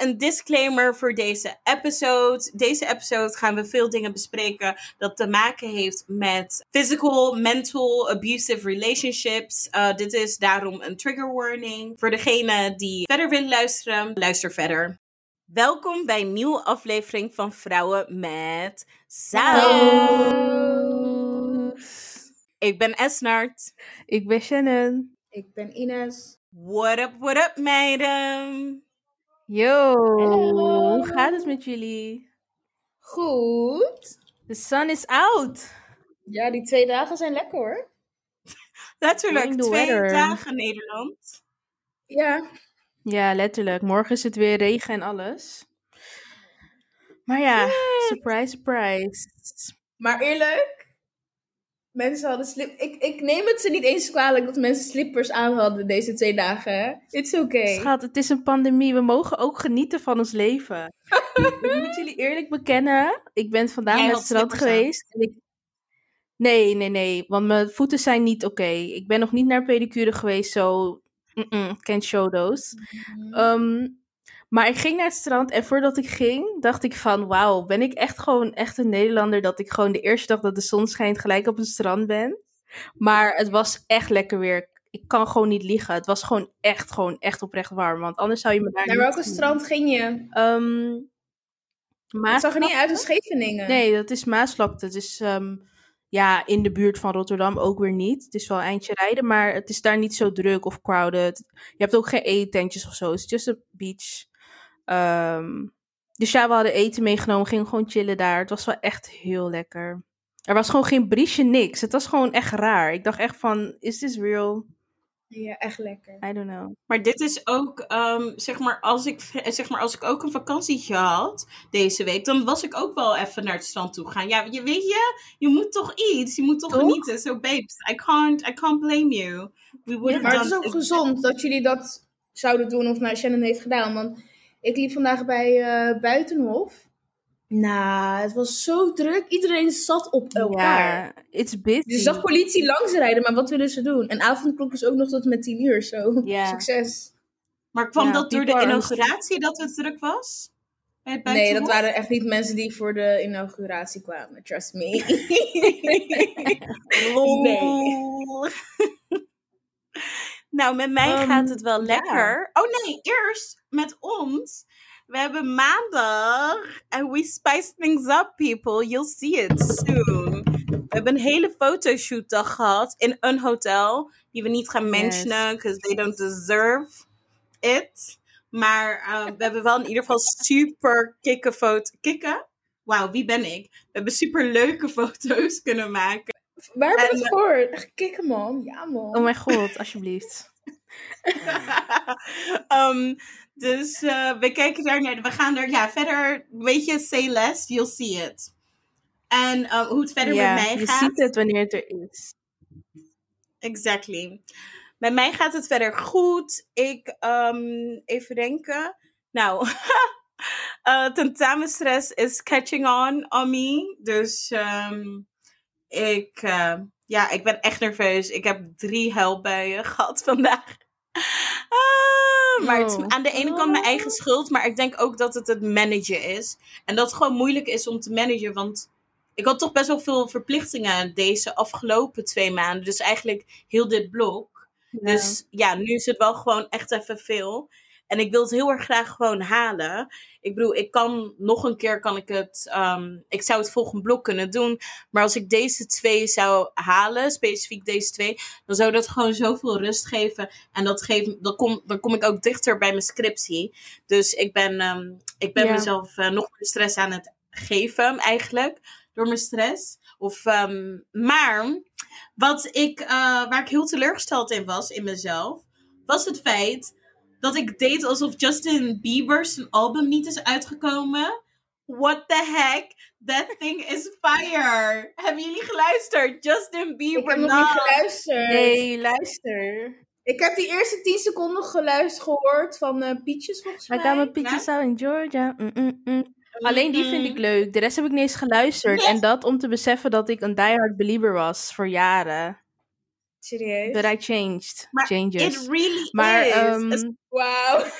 een disclaimer voor deze episode. Deze episode gaan we veel dingen bespreken dat te maken heeft met physical, mental, abusive relationships. Uh, dit is daarom een trigger warning. Voor degene die verder willen luisteren, luister verder. Welkom bij een nieuwe aflevering van Vrouwen met Saus. Ik ben Esnart. Ik ben Shannon. Ik ben Ines. What up, what up, meiden? Yo, Hallo. hoe gaat het met jullie? Goed. The sun is out. Ja, die twee dagen zijn lekker hoor. Letterlijk twee weather. dagen Nederland. Ja. Ja, letterlijk. Morgen is het weer regen en alles. Maar ja, surprise, surprise. Maar eerlijk, mensen hadden slip. Ik, ik neem het ze niet eens kwalijk dat mensen slippers aan hadden deze twee dagen. It's okay. Schat, het is een pandemie. We mogen ook genieten van ons leven. ik moet jullie eerlijk bekennen. Ik ben vandaag naar het strand geweest. En ik... Nee, nee, nee. Want mijn voeten zijn niet oké. Ik ben nog niet naar pedicure geweest, zo... Mm-mm, can't show those. Ehm, maar ik ging naar het strand en voordat ik ging, dacht ik van... Wauw, ben ik echt gewoon echt een Nederlander dat ik gewoon de eerste dag dat de zon schijnt gelijk op het strand ben. Maar het was echt lekker weer. Ik kan gewoon niet liegen. Het was gewoon echt, gewoon echt oprecht warm. Want anders zou je me daar Naar welke strand ging je? Ehm Het zag er niet uit als Scheveningen. Nee, dat is Maasvlakte. Het is ehm, ja, in de buurt van Rotterdam ook weer niet. Het is wel een eindje rijden, maar het is daar niet zo druk of crowded. Je hebt ook geen eetentjes of zo. Het is just a beach. Ehm, dus ja, we hadden eten meegenomen, gingen gewoon chillen daar. Het was wel echt heel lekker. Er was gewoon geen briesje, niks. Het was gewoon echt raar. Ik dacht echt van, is this real? Ja, echt lekker. I don't know. Maar dit is ook, ehm, zeg, maar, als ik, zeg maar, als ik ook een vakantietje had deze week, dan was ik ook wel even naar het strand toe gaan. Ja, je, weet je, je moet toch iets, je moet toch, Toch? genieten. So babes, I can't, I can't blame you. We would have Maar het is ook gezond dat jullie dat zouden doen of nou Shannon heeft gedaan. Want ik liep vandaag bij eh, Buitenhof. Nou, het was zo druk. Iedereen zat op elkaar. Ja, it's busy. Dus je zag politie langsrijden, maar wat willen ze doen? En avondklok is ook nog tot met 10 uur zo. Succes. Maar kwam Ja, dat door de inauguratie dat het druk was? Bij Nee, dat waren echt niet mensen die voor de inauguratie kwamen. Trust me. Lol. Nou, met mij Ehm, gaat het wel ja. lekker. Oh nee, eerst met ons. We hebben maandag. And we spice things up, people. You'll see it soon. We hebben een hele fotoshoot dag gehad in een hotel. Die we niet gaan mentionen, because they don't deserve it. Maar eh, we hebben wel in ieder geval super kikke foto. Kikken? Wauw, wie ben ik? We hebben super leuke foto's kunnen maken. Waar hebben we En- het gehoord? Kikken man. Ja man. Oh mijn god, alsjeblieft. Ehm, dus eh, we kijken daar naar. We gaan er, ja, verder, weet je, say less, you'll see it. En eh, hoe het verder met mij je gaat. ziet het wanneer het er is. Exactly. Bij mij gaat het verder goed. Ik, ehm, even denken. Nou, eh tentamenstress is catching on on me. Dus ehm, ik, eh, ja, ik ben echt nerveus. Ik heb drie huilbuien gehad vandaag. Ah, maar het Oh. aan de ene kant mijn eigen schuld, maar ik denk ook dat het het managen is. En dat het gewoon moeilijk is om te managen, want ik had toch best wel veel verplichtingen deze afgelopen twee maanden. Dus eigenlijk heel dit blok. Dus ja, nu is het wel gewoon echt even veel. En ik wil het heel erg graag gewoon halen. Ik bedoel, ik kan nog een keer kan ik het. ehm, ik zou het volgende blok kunnen doen. Maar als ik deze twee zou halen, specifiek deze twee, dan zou dat gewoon zoveel rust geven. En dat geeft, dan, kom, dan kom ik ook dichter bij mijn scriptie. Dus ik ben, ehm, ik ben Ja. mezelf eh, nog meer stress aan het geven, eigenlijk. Door mijn stress. Of, ehm, maar wat ik, eh, waar ik heel teleurgesteld in was, in mezelf, was het feit dat ik deed alsof Justin Bieber zijn album niet is uitgekomen. What the heck? That thing is fire. Hebben jullie geluisterd? Justin Bieber. Ik heb nog niet geluisterd. Nee, luister. Ik heb die eerste 10 seconden geluisterd gehoord van eh Pietjes volgens I mij. got my pictures out in Georgia. Mm, mm, mm. Alleen die vind ik leuk. De rest heb ik niet eens geluisterd. En dat om te beseffen dat ik een diehard believer was voor jaren. Serieus? But I changed. Maar Changes. It really Maar is. Het- Wauw.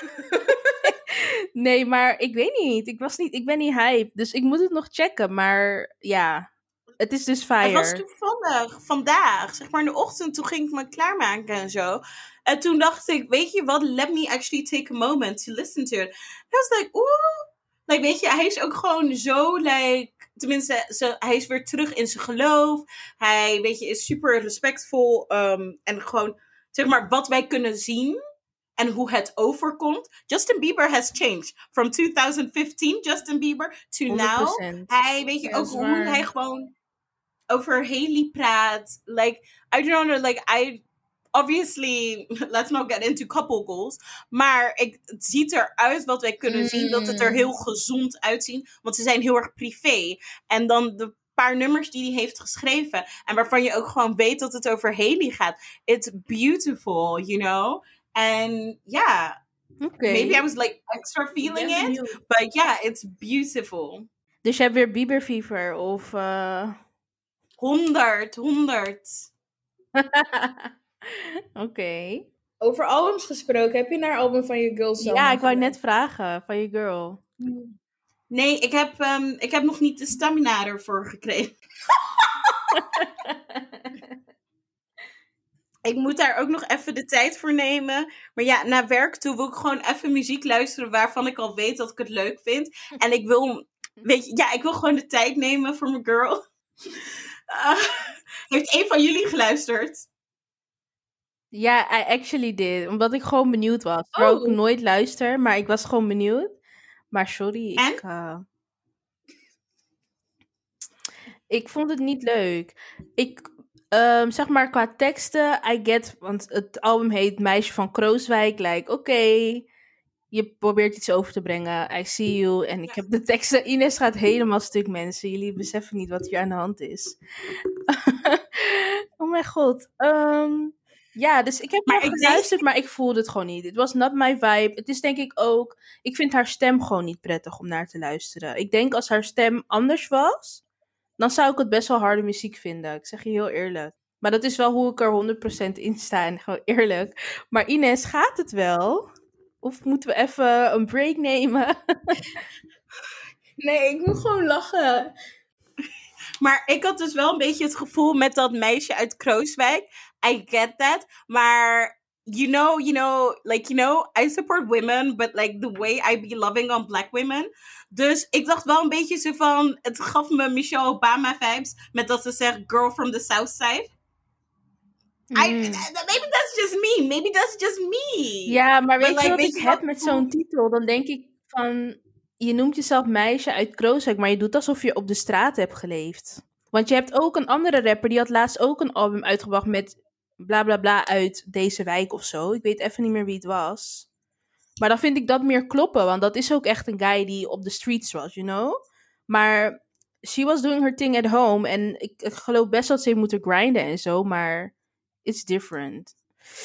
Nee, maar ik weet niet. Ik, was niet. ik ben niet hype. Dus ik moet het nog checken. Maar ja, het is dus fire. Het was toevallig vandaag, zeg maar in de ochtend, toen ging ik me klaarmaken en zo. En toen dacht ik, weet je wat, let me actually take a moment to listen to it. I was like, oeh. Like, weet je, hij is ook gewoon zo, like, tenminste, ze, hij is weer terug in zijn geloof. Hij, weet je, is super respectvol. um, en gewoon, zeg maar, wat wij kunnen zien en hoe het overkomt. Justin Bieber has changed. From 2015, Justin Bieber, to now. 100%. Hij, weet je, ook hoe hij gewoon over Haley praat. Like, I don't know, like, I... Obviously, let's not get into couple goals. Maar ik, het ziet eruit wat wij kunnen zien. Dat het er Mm. heel gezond uitziet. Want ze zijn heel erg privé. En dan de paar nummers die hij heeft geschreven. En waarvan je ook gewoon weet dat het over Haley gaat. It's beautiful, you know? En ja, Oké. maybe I was like extra feeling it. But yeah, it's beautiful. Dus je hebt weer Bieber fever of... eh, 100, 100. Oké. Over albums gesproken, heb je naar album van je Girl Summer Ja, ik wou net vragen van je girl. Nee, ik heb, ehm, ik heb nog niet de stamina ervoor gekregen. Ik moet daar ook nog even de tijd voor nemen. Maar ja, na werk toe wil ik gewoon even muziek luisteren waarvan ik al weet dat ik het leuk vind. En ik wil, weet je, ja, ik wil gewoon de tijd nemen voor mijn girl. Ah, heeft een van jullie geluisterd? Ja, I actually did. Omdat ik gewoon benieuwd was. Terwijl ik Oh. nooit luister, maar ik was gewoon benieuwd. Maar sorry, En? ik... eh, Ik vond het niet leuk. Ik, ehm, zeg maar, qua teksten, I get... Want het album heet Meisje van Krooswijk. Like, oké, je probeert iets over te brengen. I see you. En ik heb de teksten... Ines gaat helemaal stuk, mensen. Jullie beseffen niet wat hier aan de hand is. oh mijn god. Ehm, ja, dus ik heb Maar denk- geluisterd, maar ik voelde het gewoon niet. Het was not my vibe. Het is denk ik ook... Ik vind haar stem gewoon niet prettig om naar te luisteren. Ik denk als haar stem anders was, dan zou ik het best wel harde muziek vinden. Ik zeg je heel eerlijk. Maar dat is wel hoe ik er 100% in sta. En gewoon eerlijk. Maar Ines, gaat het wel? Of moeten we even een break nemen? Nee, ik moet gewoon lachen. Maar ik had dus wel een beetje het gevoel met dat meisje uit Krooswijk. I get that. Maar, you know, you know, like, you know, I support women, but like the way I be loving on black women. Dus ik dacht wel een beetje zo van, het gaf me Michelle Obama vibes. Met dat ze zegt, girl from the south side. I, Mm. maybe that's just me. Maybe that's just me. Ja, maar weet like, je wat weet ik je heb met zo'n titel? Dan denk ik van, je noemt jezelf meisje uit Krooswijk, maar je doet alsof je op de straat hebt geleefd. Want je hebt ook een andere rapper, die had laatst ook een album uitgebracht met bla bla bla uit deze wijk of zo. Ik weet even niet meer wie het was. Maar dan vind ik dat meer kloppen, want dat is ook echt een guy die op de streets was, you know? Maar she was doing her thing at home en ik, ik geloof best dat ze heeft moeten grinden en zo, maar it's different.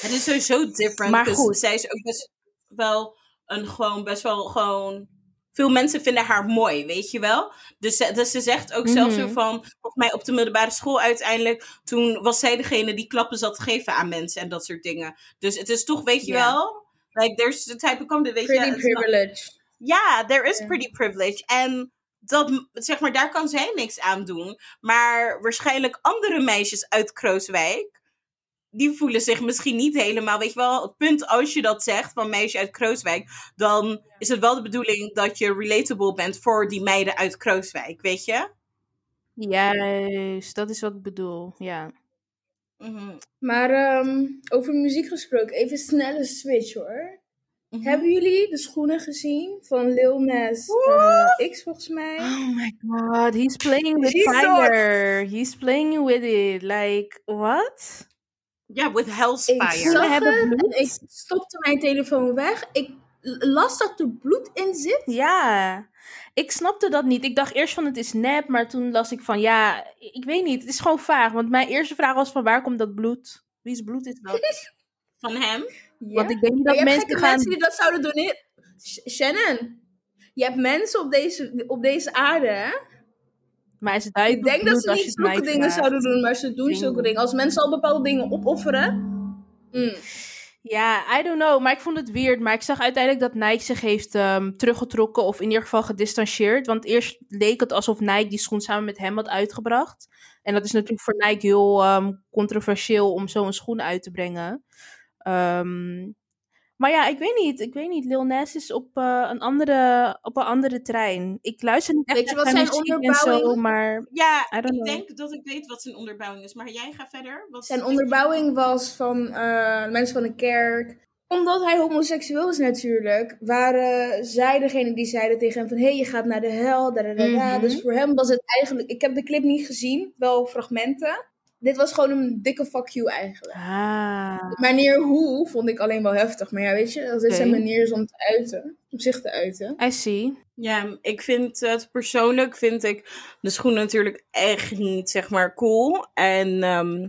Het is sowieso different. Maar dus goed. zij is ook best wel een gewoon best wel gewoon. Veel mensen vinden haar mooi, weet je wel? Dus, ze- dus ze zegt ook zelfs zo Mhm. van, volgens mij op de middelbare school uiteindelijk, toen was zij degene die klappen zat te geven aan mensen en dat soort dingen. Dus het is toch, weet je wel, like there's the type of comment, weet je, Pretty not- privilege. ja, there is pretty privilege. En dat, zeg maar, daar kan zij niks aan doen. Maar waarschijnlijk andere meisjes uit Krooswijk, die voelen zich misschien niet helemaal, weet je wel, het punt als je dat zegt van meisje uit Krooswijk, dan is het wel de bedoeling dat je relatable bent voor die meiden uit Krooswijk, weet je? Juist, dat is wat ik bedoel, ja. Mhm. Maar ehm, over muziek gesproken, even snelle switch hoor. Mhm. Hebben jullie de schoenen gezien van Lil Nas eh, X volgens mij? Oh my god, he's playing with Jesus. fire. He's playing with it. Like, what? Ja, with Hell's Ik zag hebben het bloed? en ik stopte mijn telefoon weg. Ik las dat er bloed in zit. Ja, ik snapte dat niet. Ik dacht eerst van het is nep, maar toen las ik van ja, ik weet niet. Het is gewoon vaag. Want mijn eerste vraag was van waar komt dat bloed? Wie's bloed is dat? Van hem. Ja. Want ik denk niet dat mensen gaan... mensen die dat zouden doen. Shannon, je hebt mensen op deze, op deze aarde, hè? Maar het Ik denk dat ze niet zulke dingen vraagt? zouden doen, maar ze doen zulke dingen. Als mensen al bepaalde dingen opofferen. mm. Ja, I don't know. Maar ik vond het weird. Maar ik zag uiteindelijk dat Nike zich heeft ehm, teruggetrokken. Of in ieder geval gedistanceerd. Want eerst leek het alsof Nike die schoen samen met hem had uitgebracht. En dat is natuurlijk voor Nike heel ehm, controversieel om zo'n schoen uit te brengen. Ehm, maar ja, ik weet niet. Ik weet niet. Lil Nas is op, eh, een, andere, op een andere trein. Ik luister niet echt Weet je naar wat zijn en zo, onderbouwing- maar... Ja, I don't ik know. denk dat ik weet wat zijn onderbouwing is. Maar jij gaat verder. Wat Zijn onderbouwing was van eh, mensen van de kerk. Omdat hij homoseksueel is natuurlijk, waren zij degene die zeiden tegen hem van... Hé, hey, je gaat naar de hel, da, da, da, da. Mhm. Dus voor hem was het eigenlijk... Ik heb de clip niet gezien, wel fragmenten. Dit was gewoon een dikke fuck you eigenlijk. Ah. De manier hoe vond ik alleen wel heftig. Maar ja, weet je, dat is Oké. zijn manier is om te uiten. Om zich te uiten. I see. Ja, ik vind het persoonlijk vind ik de schoen natuurlijk echt niet zeg maar cool. En ehm,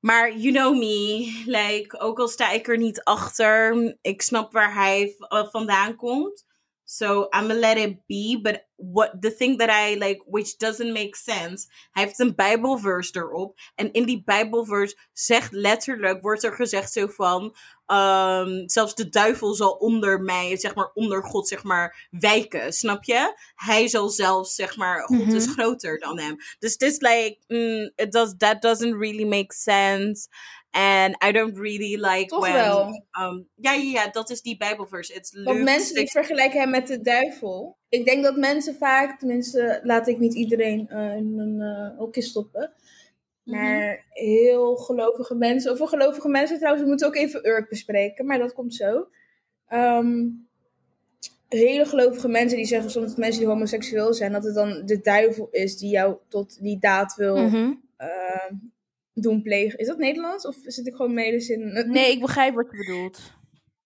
maar you know me, like ook al sta ik er niet achter, ik snap waar hij eh, vandaan komt. So I'm gonna let it be, but what the thing that I like, which doesn't make sense. Hij heeft een Bijbelverse erop en in die Bijbelverse zegt letterlijk, wordt er gezegd zo van, Ehm, zelfs de duivel zal onder mij, zeg maar, onder God, zeg maar, wijken. Snap je? Hij zal zelfs, zeg maar, God is Mhm. groter dan hem. Dus het is like, mm, it does, that doesn't really make sense. And I don't really like Toch when... wel. um, ja, ja, ja, dat is die Bijbelverse. It's Want Luke mensen die 6 vergelijken hem met de duivel. Ik denk dat mensen vaak, tenminste laat ik niet iedereen eh, in een uh, hokje stoppen. Maar heel gelovige mensen, over gelovige mensen trouwens, we moeten ook even Urk bespreken, maar dat komt zo. Ehm, hele gelovige mensen die zeggen soms dat mensen die homoseksueel zijn, dat het dan de duivel is die jou tot die daad wil Mhm. eh, doen plegen. Is dat Nederlands of zit ik gewoon medens in? Nee, ik begrijp wat je bedoelt.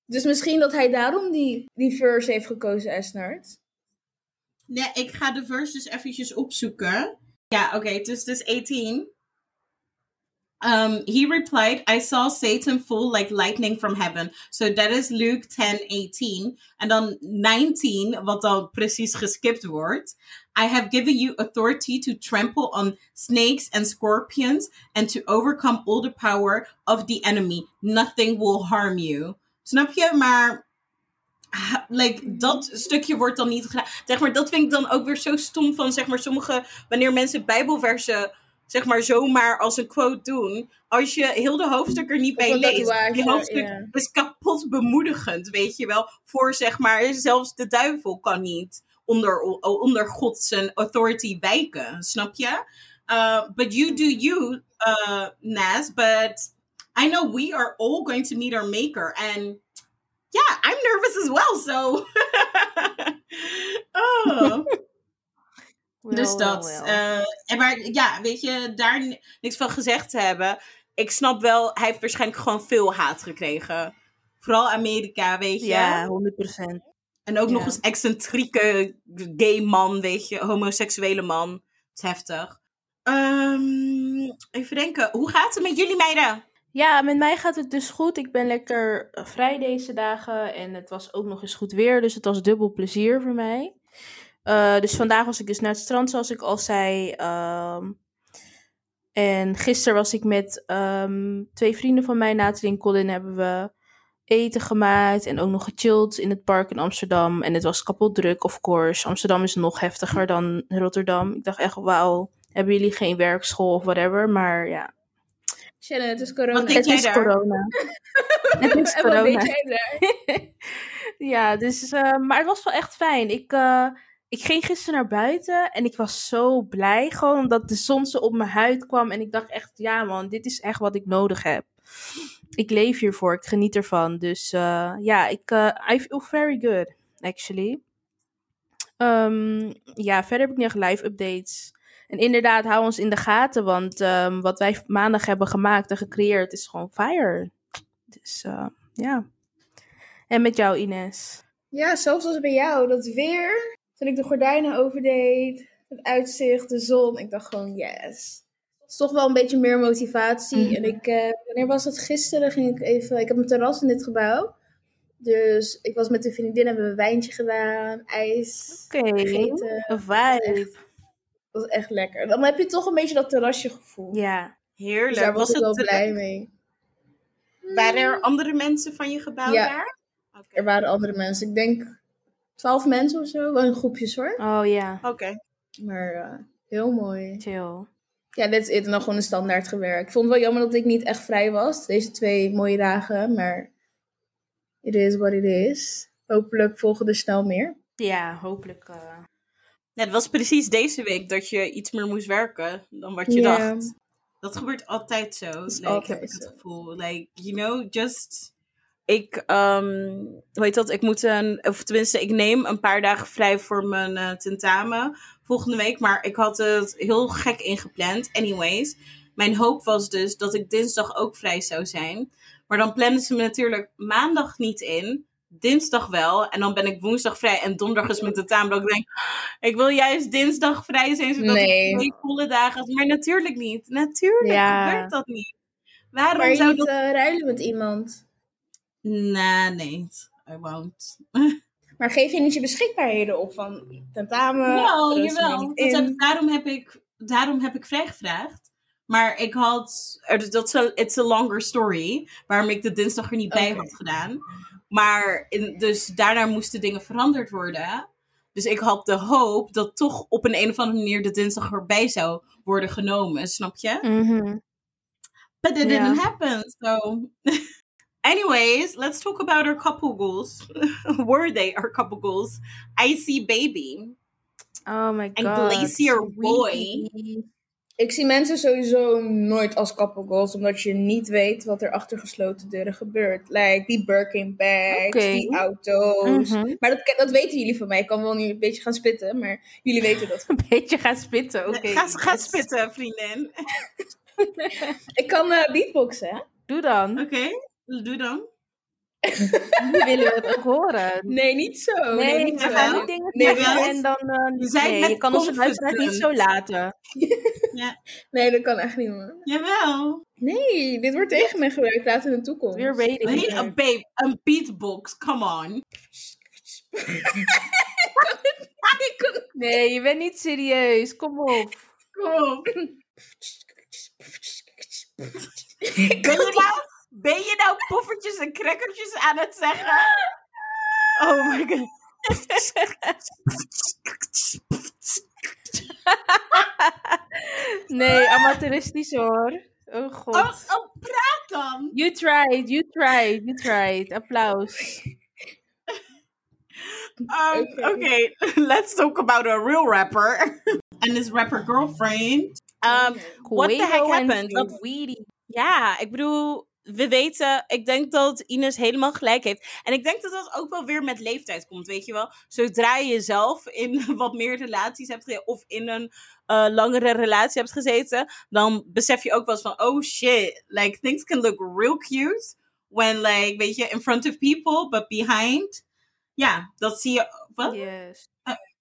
Dus misschien dat hij daarom die, die verse heeft gekozen, Esnard. Nee, ik ga de verse dus eventjes opzoeken. Ja, oké, het is dus 18. Um, he replied, I saw Satan fall like lightning from heaven. So that is Luke 10, 18. En dan 19, wat dan precies geskipt wordt. I have given you authority to trample on snakes and scorpions and to overcome all the power of the enemy. Nothing will harm you. Snap je? Maar like, dat stukje wordt dan niet gedaan. Zeg maar, dat vind ik dan ook weer zo stom van, zeg maar, sommige, wanneer mensen bijbelversen, zeg maar, zomaar als een quote doen. Als je heel de hoofdstuk er niet bij leest. tatoeage, Die hoofdstuk is kapot bemoedigend, weet je wel. Voor, zeg maar, zelfs de duivel kan niet onder, onder God zijn authority wijken, snap je? Uh, but you do you, uh, Nas, but I know we are all going to meet our maker. And yeah, I'm nervous as well, so. oh. dus dat. eh, en maar ja, weet je, daar ni- niks van gezegd te hebben. Ik snap wel, hij heeft waarschijnlijk gewoon veel haat gekregen. Vooral Amerika, weet je. ja, 100%. En ook nog eens excentrieke gay man, weet je, homoseksuele man. Het is heftig. Ehm, even denken, hoe gaat het met jullie meiden? Ja, met mij gaat het dus goed. Ik ben lekker eh, vrij deze dagen. En het was ook nog eens goed weer. Dus het was dubbel plezier voor mij. Eh, dus vandaag was ik dus naar het strand, zoals ik al zei. Ehm, en gisteren was ik met ehm, twee vrienden van mij, Nathalie en Colin, hebben we eten gemaakt. En ook nog gechilled in het park in Amsterdam. En het was kapot druk, of course. Amsterdam is nog heftiger dan Rotterdam. Ik dacht echt, wauw, hebben jullie geen werkschool of whatever? Maar ja, Shannon, het is corona. Wat denk het jij is daar? corona. het is corona. ja, dus, eh, maar het was wel echt fijn. Ik, eh, ik ging gisteren naar buiten en ik was zo blij. Gewoon omdat de zon zo op mijn huid kwam. En ik dacht echt, ja man, dit is echt wat ik nodig heb. Ik leef hiervoor, ik geniet ervan. Dus eh, ja, ik, eh, I feel very good, actually. Ehm, ja, verder heb ik nog live updates. En inderdaad, hou ons in de gaten, want ehm, wat wij maandag hebben gemaakt en gecreëerd is gewoon fire. Dus eh, ja. En met jou, Ines? Ja, zelfs als bij jou, dat weer. Toen ik de gordijnen overdeed, het uitzicht, de zon. Ik dacht gewoon, yes. Het is toch wel een beetje meer motivatie. Mhm. En ik, eh, wanneer was het? Gisteren ging ik even, ik heb een terras in dit gebouw. Dus ik was met een vriendin, hebben we een wijntje gedaan, ijs Oké, gegeten. een vibe. Dat was echt lekker. Dan heb je toch een beetje dat terrasje gevoel. Ja. Dus Heerlijk. daar was, was ik wel blij mee. Waren er andere mensen van je gebouw Ja. daar? Er waren andere mensen. Ik denk twaalf mensen of zo. Wel in groepjes hoor. Oh ja, Oké. Maar eh, heel mooi. chill. Ja, dit is dan gewoon een standaard gewerkt. Ik vond het wel jammer dat ik niet echt vrij was. Deze twee mooie dagen. Maar it is what it is. Hopelijk volgen er snel meer. Ja, hopelijk. eh. Ja, het was precies deze week dat je iets meer moest werken dan wat je Ja. dacht. Dat gebeurt altijd zo. Like, altijd heb ik het zo. gevoel. Like, you know, just... Ik, hoe heet dat? Ik moet een... Of tenminste, ik neem een paar dagen vrij voor mijn eh, tentamen volgende week. Maar ik had het heel gek ingepland. Anyways, mijn hoop was dus dat ik dinsdag ook vrij zou zijn. Maar dan plannen ze me natuurlijk maandag niet in. Dinsdag wel. En dan ben ik woensdag vrij. En donderdag is mijn tentamen. Dat ik denk, ik wil juist dinsdag vrij zijn. Zodat Nee. ik twee volle dagen... had. Maar natuurlijk niet. Natuurlijk Ja. gebeurt dat niet. Waarom Maar je zou niet dat... eh, ruilen met iemand. Nah, nee. I won't. Maar geef je niet je beschikbaarheden op van tentamen? Er jawel. Dat heb, daarom, heb ik, daarom heb ik vrijgevraagd. Maar ik had... er- Dat is it's a longer story. Waarom ik de dinsdag er niet bij had gedaan. Maar in, dus daarna moesten dingen veranderd worden. Dus ik had de hoop dat toch op een, een of andere manier de dinsdag erbij zou worden genomen. Snap je? mhm. But it didn't happen. So, anyways, let's talk about our couple goals. Were they our couple goals? Icy baby. Oh my god. En Glacier Boy. sweetie. Ik zie mensen sowieso nooit als couple goals, omdat je niet weet wat er achter gesloten deuren gebeurt. Like die Birkin bags, die auto's. Mhm. Maar dat, dat weten jullie van mij. Ik kan wel nu een beetje gaan spitten, maar jullie weten dat. Een beetje gaan spitten, oké. ga, ga spitten, vriendin. Ik kan eh, beatboxen, hè? Doe dan. Oké, doe dan. Nu willen we het ook horen. Nee, niet zo. Nee, Nee, niet we zo. gaan niet dingen Nee, zeggen en dan... eh, het nee, met je kan onze luisteraars niet zo laten. Nee, dat kan echt niet, man. Jawel. Nee, dit wordt tegen me gebruikt later in de toekomst. Weer rating. Niet een babe, een beatbox. Come on. Ik kan- Nee, je bent niet serieus. Kom op. Kom op. Ben je nou, ben je nou poffertjes en crackertjes aan het zeggen? Oh my god. Nee, amateuristisch hoor. Oh god. Oh, oh, praat dan. You tried, you tried, you tried. Applaus. Um, Oké. okay, let's talk about a real rapper and his rapper girlfriend. Um, what the heck happened? Saweetie. ja, ik bedoel, we weten, ik denk dat Ines helemaal gelijk heeft. En ik denk dat dat ook wel weer met leeftijd komt, weet je wel. Zodra je zelf in wat meer relaties hebt gezeten, of in een eh, langere relatie hebt gezeten, dan besef je ook wel eens van, oh shit, like things can look real cute when like, weet je, in front of people, but behind. Ja, dat zie je. Wat? Yes.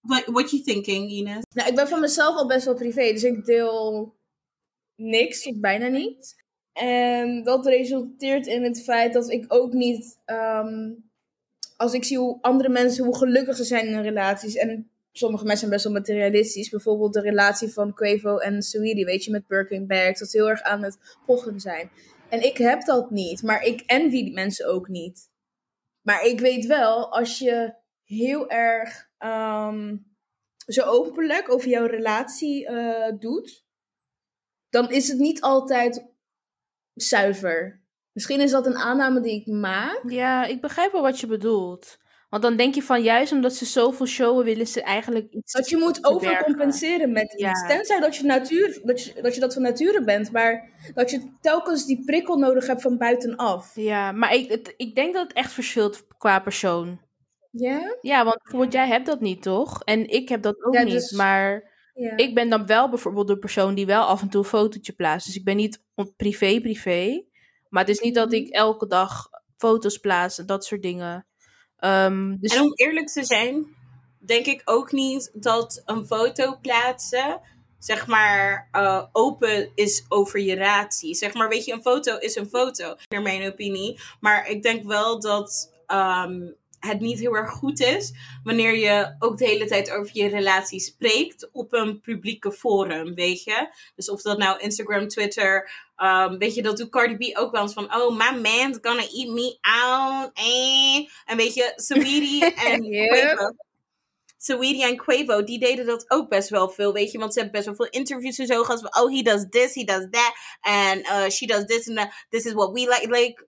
What, what you thinking, Ines? Nou, ik ben van mezelf al best wel privé, dus ik deel niks of bijna niet. En dat resulteert in het feit dat ik ook niet, ehm, als ik zie hoe andere mensen, hoe gelukkig ze zijn in relaties. En sommige mensen zijn best wel materialistisch. Bijvoorbeeld de relatie van Quavo en Saweetie, weet je, met Birkin bags. Dat ze heel erg aan het pochen zijn. En ik heb dat niet, maar ik envy die mensen ook niet. Maar ik weet wel, als je heel erg ehm, zo openlijk over jouw relatie eh, doet, dan is het niet altijd zuiver. Misschien is dat een aanname die ik maak. Ja, ik begrijp wel wat je bedoelt. Want dan denk je van juist omdat ze zoveel showen, willen ze eigenlijk iets. Dat je moet overcompenseren met Ja. iets. Tenzij dat je, natuur, dat, je, dat je dat van nature bent, maar dat je telkens die prikkel nodig hebt van buitenaf. Ja, maar ik, het- ik denk dat het echt verschilt qua persoon. Ja? Ja, want bijvoorbeeld jij hebt dat niet, toch? En ik heb dat ook Ja, niet. dus- Maar Ja. ik ben dan wel bijvoorbeeld de persoon die wel af en toe een fotootje plaatst. Dus ik ben niet privé privé. Maar het is niet dat Mhm. ik elke dag foto's plaats en dat soort dingen. Ehm, dus En om eerlijk te zijn, denk ik ook niet dat een foto plaatsen, zeg maar, eh, open is over je relatie. Zeg maar, weet je, een foto is een foto, naar mijn opinie. Maar ik denk wel dat ehm, het niet heel erg goed is wanneer je ook de hele tijd over je relatie spreekt op een publieke forum, weet je? Dus of dat nou Instagram, Twitter, um, weet je, dat doet Cardi B ook wel eens van, oh, my man's gonna eat me out, eh. En weet je, Saweetie en Yep. Quavo. Saweetie en Quavo, die deden dat ook best wel veel, weet je. Want ze hebben best wel veel interviews en zo gehad. Van, oh, he does this, he does that. And uh, she does this and that. This is what we like. Like,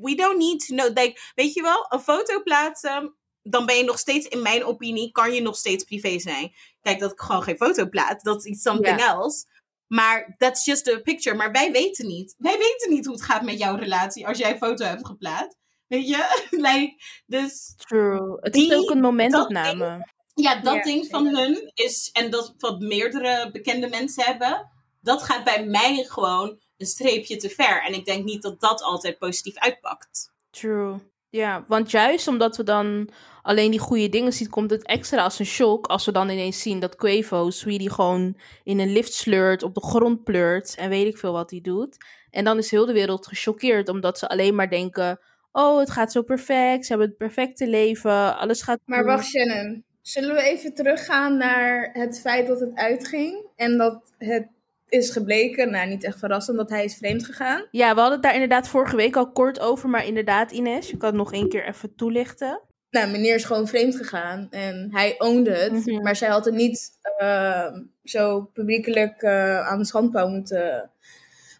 we don't need to know. Like, weet je wel, een foto plaatsen, dan ben je nog steeds, in mijn opinie, kan je nog steeds privé zijn. Kijk, dat ik gewoon geen foto plaats, dat is iets something else. Maar that's just a picture. Maar wij weten niet. Wij weten niet hoe het gaat met jouw relatie als jij een foto hebt geplaatst. Weet je? like, dus True. Het Die- is ook een momentopname. ja, dat ding van hun is, en dat wat meerdere bekende mensen hebben, dat gaat bij mij gewoon een streepje te ver. En ik denk niet dat dat altijd positief uitpakt. True. Ja, want juist omdat we dan alleen die goede dingen zien, komt het extra als een shock als we dan ineens zien dat Quavo Sweetie gewoon in een lift sleurt, op de grond pleurt en weet ik veel wat hij doet. En dan is heel de wereld gechoqueerd omdat ze alleen maar denken, oh het gaat zo perfect, ze hebben het perfecte leven, alles gaat Maar goed. wacht, Shannon. Zullen we even teruggaan naar het feit dat het uitging en dat het is gebleken, nou niet echt verrassend, dat hij is vreemd gegaan? Ja, we hadden het daar inderdaad vorige week al kort over, maar inderdaad Ines, je kan het nog één keer even toelichten. Nou, meneer is gewoon vreemd gegaan en hij ownde het, Mhm. maar zij had het niet eh, zo publiekelijk eh, aan de schandpaal moeten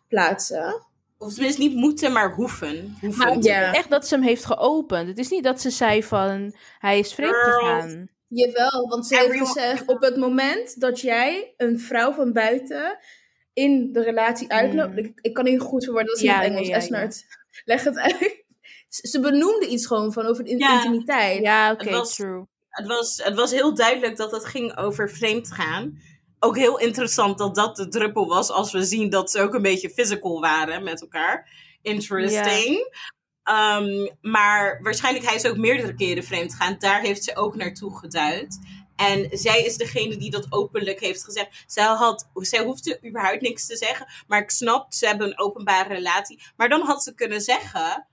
plaatsen. Of tenminste niet moeten, maar hoeven. hoeven. Maar ja. Echt dat ze hem heeft geopend. Het is niet dat ze zei van, hij is vreemd Girl. gegaan. Jawel, want ze heeft gezegd, op het moment dat jij een vrouw van buiten in de relatie uitloopt, Mm. ik, ik kan niet goed verwoorden, dat is Ja, in het nee, Engels, ja, Esnert. Leg het uit. Ze ze benoemde iets gewoon van over de in- intimiteit. Ja, oké, Het was- true. Het, was, het was heel duidelijk dat het ging over vreemd gaan. Ook heel interessant dat dat de druppel was als we zien dat ze ook een beetje physical waren met elkaar. Interesting. Ehm, maar waarschijnlijk hij is ook meerdere keren vreemd gegaan. Daar heeft ze ook naartoe geduid. En zij is degene die dat openlijk heeft gezegd. Zij, had, zij hoefde überhaupt niks te zeggen. Maar ik snap, ze hebben een openbare relatie. Maar dan had ze kunnen zeggen...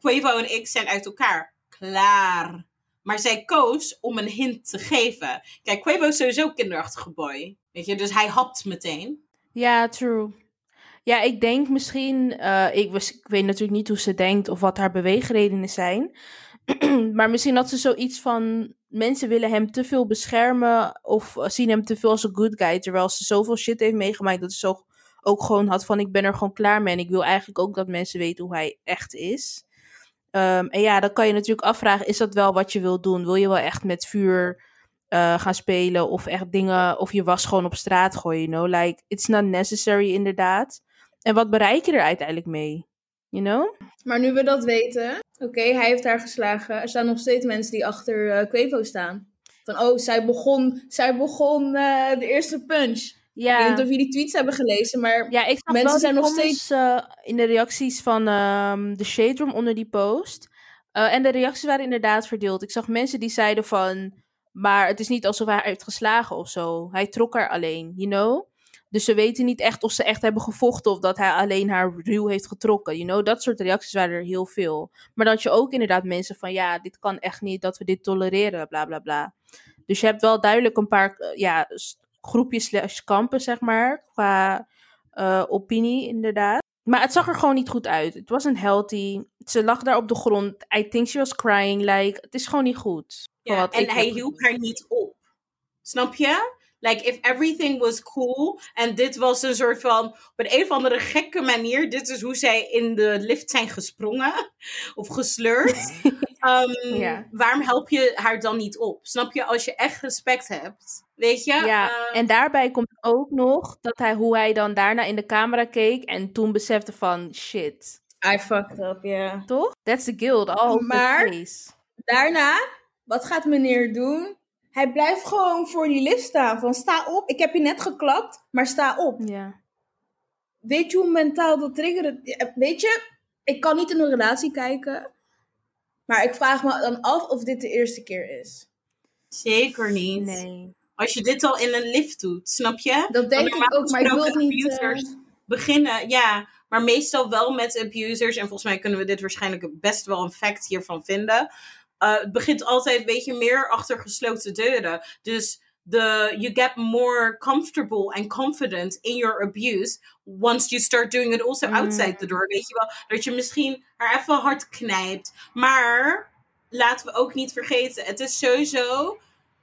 Quavo en ik zijn uit elkaar. Klaar. Maar zij koos om een hint te geven. Kijk, Quavo is sowieso een kinderachtige boy. Weet je, dus hij hapt meteen. Ja, true. Ja, ik denk misschien, eh, ik, was, ik weet natuurlijk niet hoe ze denkt of wat haar beweegredenen zijn. maar misschien had ze zoiets van, mensen willen hem te veel beschermen of zien hem te veel als een good guy. Terwijl ze zoveel shit heeft meegemaakt dat ze zo ook gewoon had van, ik ben er gewoon klaar mee. En ik wil eigenlijk ook dat mensen weten hoe hij echt is. Ehm, en ja, dan kan je natuurlijk afvragen, is dat wel wat je wil doen? Wil je wel echt met vuur eh, gaan spelen of echt dingen, of je was gewoon op straat gooien, you? Like, it's not necessary inderdaad. En wat bereik je er uiteindelijk mee? You know? Maar nu we dat weten, oké, hij heeft haar geslagen. Er staan nog steeds mensen die achter eh Quavo staan. Van, oh, zij begon, zij begon eh, de eerste punch. Ik weet Ja, niet of jullie tweets hebben gelezen, maar ja ik mensen wel zijn nog comments, eh, in de reacties van ehm, de Shade Room onder die post. En de reacties waren inderdaad verdeeld. Ik zag mensen die zeiden van, maar het is niet alsof hij haar heeft geslagen of zo. Hij trok haar alleen, you know? Dus ze weten niet echt of ze echt hebben gevochten of dat hij alleen haar ruw heeft getrokken. You know, dat soort reacties waren er heel veel. Maar dat je ook inderdaad mensen van ja, dit kan echt niet, dat we dit tolereren, bla bla bla. Dus je hebt wel duidelijk een paar eh, ja, groepjes slash kampen, zeg maar, qua eh, opinie inderdaad. Maar het zag er gewoon niet goed uit. Het was een healthy. Ze lag daar op de grond. I think she was crying. Like, het is gewoon niet goed. Ja, en hij hielp haar niet op. Snap je? Like, if everything was cool en dit was een soort van, op een, een of andere gekke manier, dit is hoe zij in de lift zijn gesprongen of gesleurd. Ehm, Ja. Waarom help je haar dan niet op? Snap je? Als je echt respect hebt, weet je? Ja, eh, en daarbij komt ook nog dat hij, hoe hij dan daarna in de camera keek en toen besefte van shit. I fucked up, ja. Toch? That's the guild. Over Maar-. Daarna, wat gaat meneer doen? Hij blijft gewoon voor die lift staan. Van sta op, ik heb je net geklapt, maar sta op. Ja. Weet je hoe mentaal dat triggert? Ja, Weet je, ik kan niet in een relatie kijken. Maar ik vraag me dan af of dit de eerste keer is. Zeker niet. Nee. Als je dit al in een lift doet, snap je? Dat denk ik ook, maar ik wil niet... eh, abusers beginnen, ja, maar meestal wel met abusers. En volgens mij kunnen we dit waarschijnk best wel een fact hiervan vinden. Uh, het begint altijd, weet je, meer achter gesloten deuren. Dus the you get more comfortable and confident in your abuse once you start doing it also outside the door. Weet je wel, dat je misschien haar even hard knijpt. Maar laten we ook niet vergeten, het is sowieso,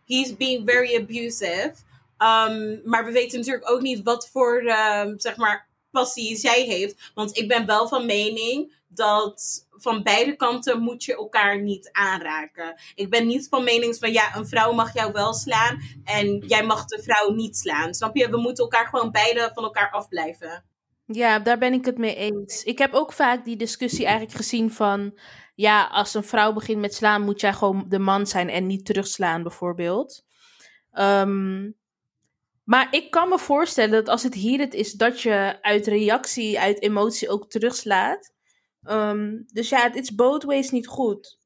he's being very abusive. Um, maar we weten natuurlijk ook niet wat voor, um, zeg maar, passie zij heeft. Want ik ben wel van mening dat van beide kanten moet je elkaar niet aanraken. Ik ben niet van mening van ja, een vrouw mag jou wel slaan en jij mag de vrouw niet slaan. Snap je? We moeten elkaar gewoon beide van elkaar afblijven. Ja, daar ben ik het mee eens. Ik heb ook vaak die discussie eigenlijk gezien van ja, als een vrouw begint met slaan, moet jij gewoon de man zijn en niet terugslaan, bijvoorbeeld. Um, maar ik kan me voorstellen dat als het hier het is, dat je uit reactie, uit emotie ook terugslaat. Um, dus ja, het is both ways niet goed.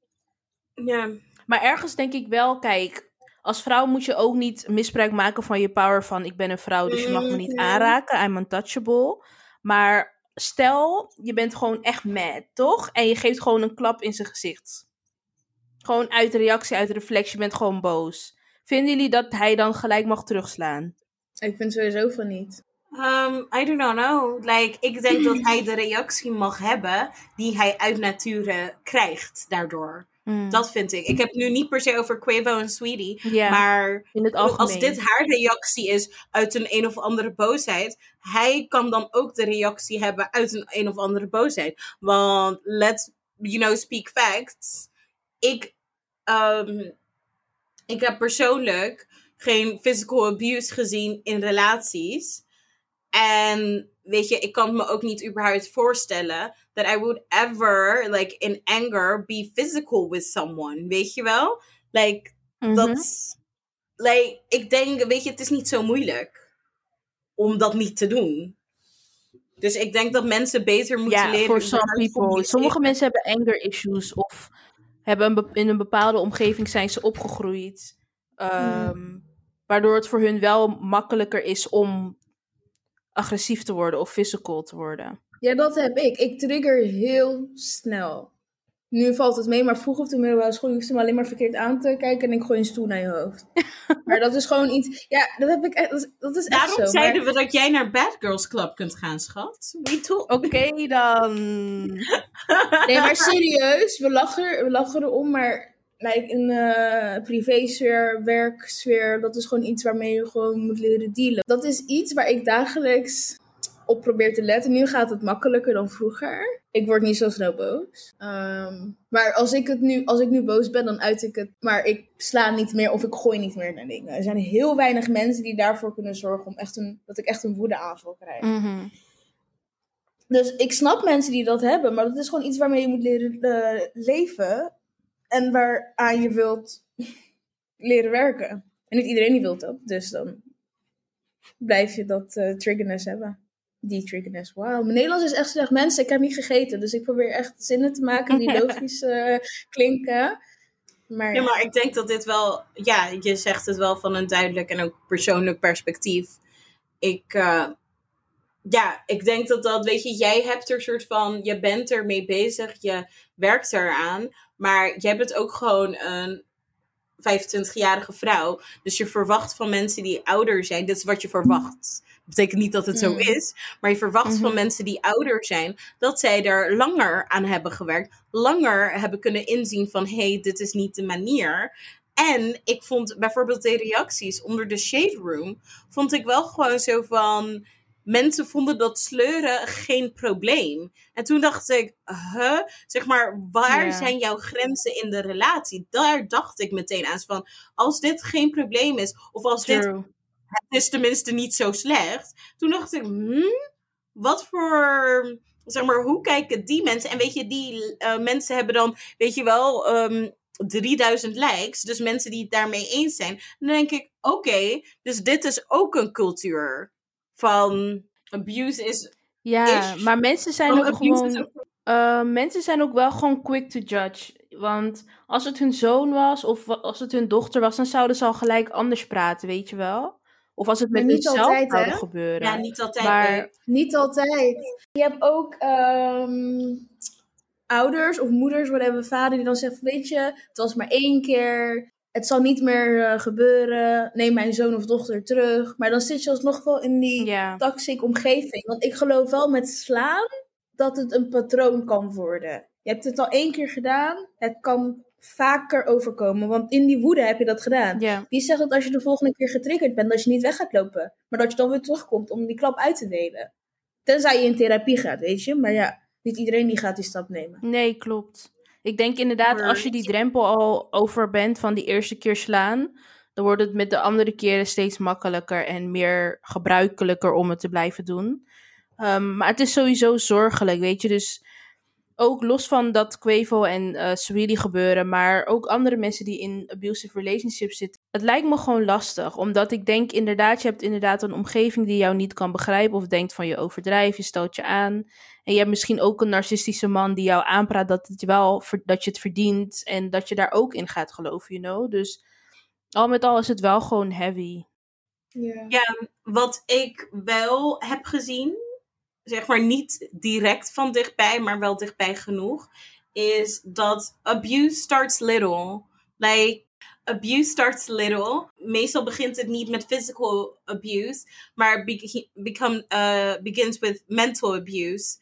Ja. Maar ergens denk ik wel, kijk, als vrouw moet je ook niet misbruik maken van je power van ik ben een vrouw, dus je mag me niet aanraken, I'm untouchable. Maar stel, je bent gewoon echt mad, toch? En je geeft gewoon een klap in zijn gezicht. Gewoon uit reactie, uit reflex, je bent gewoon boos. Vinden jullie dat hij dan gelijk mag terugslaan? Ik vind sowieso van niet. Um, I do not know. Like, ik denk dat hij de reactie mag hebben die hij uit nature krijgt daardoor. Mm. Dat vind ik. Ik heb het nu niet per se over Quavo en Sweetie. Yeah, maar in het als dit haar reactie is uit een een of andere boosheid, hij kan dan ook de reactie hebben uit een een of andere boosheid. Want let's, you know, speak facts. Ik, um, ik heb persoonlijk geen physical abuse gezien in relaties. En weet je, ik kan me ook niet überhaupt voorstellen that I would ever, like in anger, be physical with someone. Weet je wel? Like, mm -hmm. dat. Like, ik denk, weet je, het is niet zo moeilijk om dat niet te doen. Dus ik denk dat mensen beter moeten ja, leren. voor some people. Sommige mensen hebben anger issues of hebben een in een bepaalde omgeving zijn ze opgegroeid. Um, mm. Waardoor het voor hun wel makkelijker is om agressief te worden of physical te worden. Ja, dat heb ik. Ik trigger heel snel. Nu valt het mee, maar vroeger op de middelbare school hoefde je me alleen maar verkeerd aan te kijken en ik gooi een stoel naar je hoofd. maar dat is gewoon iets. Ja, dat heb ik echt. Dat is, dat is Daarom echt zo. zeiden maar... we dat jij naar Bad Girls Club kunt gaan, schat. Oké okay, dan. nee, maar serieus, we lachen, we lachen erom, maar like in uh, privésfeer, werksfeer, dat is gewoon iets waarmee je gewoon moet leren dealen. Dat is iets waar ik dagelijks op probeer te letten. Nu gaat het makkelijker dan vroeger. Ik word niet zo snel boos. Um, maar als ik, het nu, als ik nu boos ben, dan uit ik het. Maar ik sla niet meer of ik gooi niet meer naar dingen. Er zijn heel weinig mensen die daarvoor kunnen zorgen om echt een, dat ik echt een woedeaanval krijg. Mm -hmm. Dus ik snap mensen die dat hebben, maar dat is gewoon iets waarmee je moet leren uh, leven en waaraan je wilt leren werken. En niet iedereen die wil dat, dus dan blijf je dat uh, triggerness hebben. Die triggerness, wauw. Mijn Nederlands is echt slecht. Mensen, ik heb niet gegeten, dus ik probeer echt zinnen te maken die logisch uh, klinken. Maar, ja, maar ik denk dat dit wel, ja, je zegt het wel van een duidelijk en ook persoonlijk perspectief. Ik, uh, ja, ik denk dat dat, weet je, jij hebt er soort van, je bent ermee bezig, je werkt eraan, maar jij bent ook gewoon een 25-jarige vrouw. Dus je verwacht van mensen die ouder zijn, dit is wat je verwacht. Dat betekent niet dat het zo is, maar je verwacht mm -hmm. van mensen die ouder zijn dat zij er langer aan hebben gewerkt, langer hebben kunnen inzien van hé, hey, dit is niet de manier. En ik vond bijvoorbeeld de reacties onder de shade room, vond ik wel gewoon zo van mensen vonden dat sleuren geen probleem. En toen dacht ik, huh? Zeg maar, waar yeah. zijn jouw grenzen in de relatie? Daar dacht ik meteen aan. Van, als dit geen probleem is, of als True. dit, het is tenminste niet zo slecht. Toen dacht ik, hmm, wat voor, zeg maar, hoe kijken die mensen? En weet je, die uh, mensen hebben dan, weet je wel, um, 3000 likes. Dus mensen die het daarmee eens zijn. Dan denk ik, oké, okay, dus dit is ook een cultuur van abuse is. Ja, maar mensen zijn ook gewoon. Ook... Uh, mensen zijn ook wel gewoon quick to judge. Want als het hun zoon was of als het hun dochter was, dan zouden ze al gelijk anders praten, weet je wel? Of als het met niet zelf altijd, zou gebeuren. Ja, niet altijd. Maar... Nee. Niet altijd. Je hebt ook. Um, ouders of moeders, whatever, vader die dan zegt, weet je, het was maar één keer, het zal niet meer eh, gebeuren, neem mijn zoon of dochter terug. Maar dan zit je alsnog wel in die Ja. toxic omgeving. Want ik geloof wel met slaan dat het een patroon kan worden. Je hebt het al één keer gedaan, het kan vaker overkomen, want in die woede heb je dat gedaan. Wie zegt dat als je de volgende keer getriggerd bent, dat je niet weg gaat lopen, maar dat je dan weer terugkomt om die klap uit te delen? Tenzij je in therapie gaat, weet je. Maar ja, niet iedereen die gaat die stap nemen. Nee, klopt. Ik denk inderdaad, als je die drempel al over bent van die eerste keer slaan, dan wordt het met de andere keren steeds makkelijker en meer gebruikelijker om het te blijven doen. Ehm, maar het is sowieso zorgelijk, weet je. Dus ook los van dat Quavo en eh Sweetie gebeuren, maar ook andere mensen die in abusive relationships zitten. Het lijkt me gewoon lastig, omdat ik denk inderdaad, je hebt inderdaad een omgeving die jou niet kan begrijpen of denkt van je overdrijft, je stelt je aan. En je hebt misschien ook een narcistische man die jou aanpraat dat, het je wel, dat je het verdient en dat je daar ook in gaat geloven, you know. Dus al met al is het wel gewoon heavy. Ja. Ja, wat ik wel heb gezien, zeg maar niet direct van dichtbij, maar wel dichtbij genoeg, is dat abuse starts little. Like, abuse starts little. Meestal begint het niet met physical abuse, maar be- become, uh, begins with mental abuse.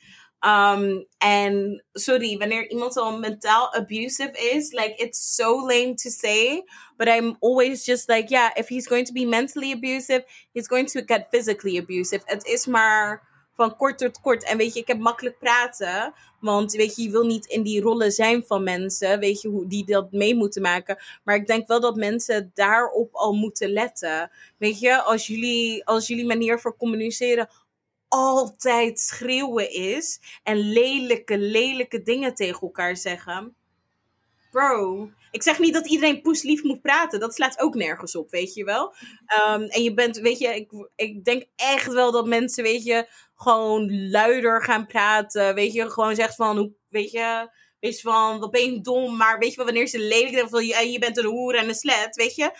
Um, en sorry, wanneer iemand al mentaal abusive is, like it's so lame to say, but I'm always just like, yeah, if he's going to be mentally abusive, he's going to get physically abusive. Het is maar van kort tot kort. En weet je, ik heb makkelijk praten, want weet je, je wil niet in die rollen zijn van mensen, weet je, hoe die dat mee moeten maken. Maar ik denk wel dat mensen daarop al moeten letten. Weet je, als jullie, als jullie manier voor communiceren altijd schreeuwen is en lelijke, lelijke dingen tegen elkaar zeggen. Bro, ik zeg niet dat iedereen poeslief moet praten. Dat slaat ook nergens op, weet je wel. Um, en je bent, weet je, ik, ik denk echt wel dat mensen, weet je, gewoon luider gaan praten. Weet je, gewoon zegt van, hoe, weet je, weet je van, wat ben je dom. Maar weet je wel, wanneer ze lelijk zijn van, je, je bent een hoer en een slet, weet je.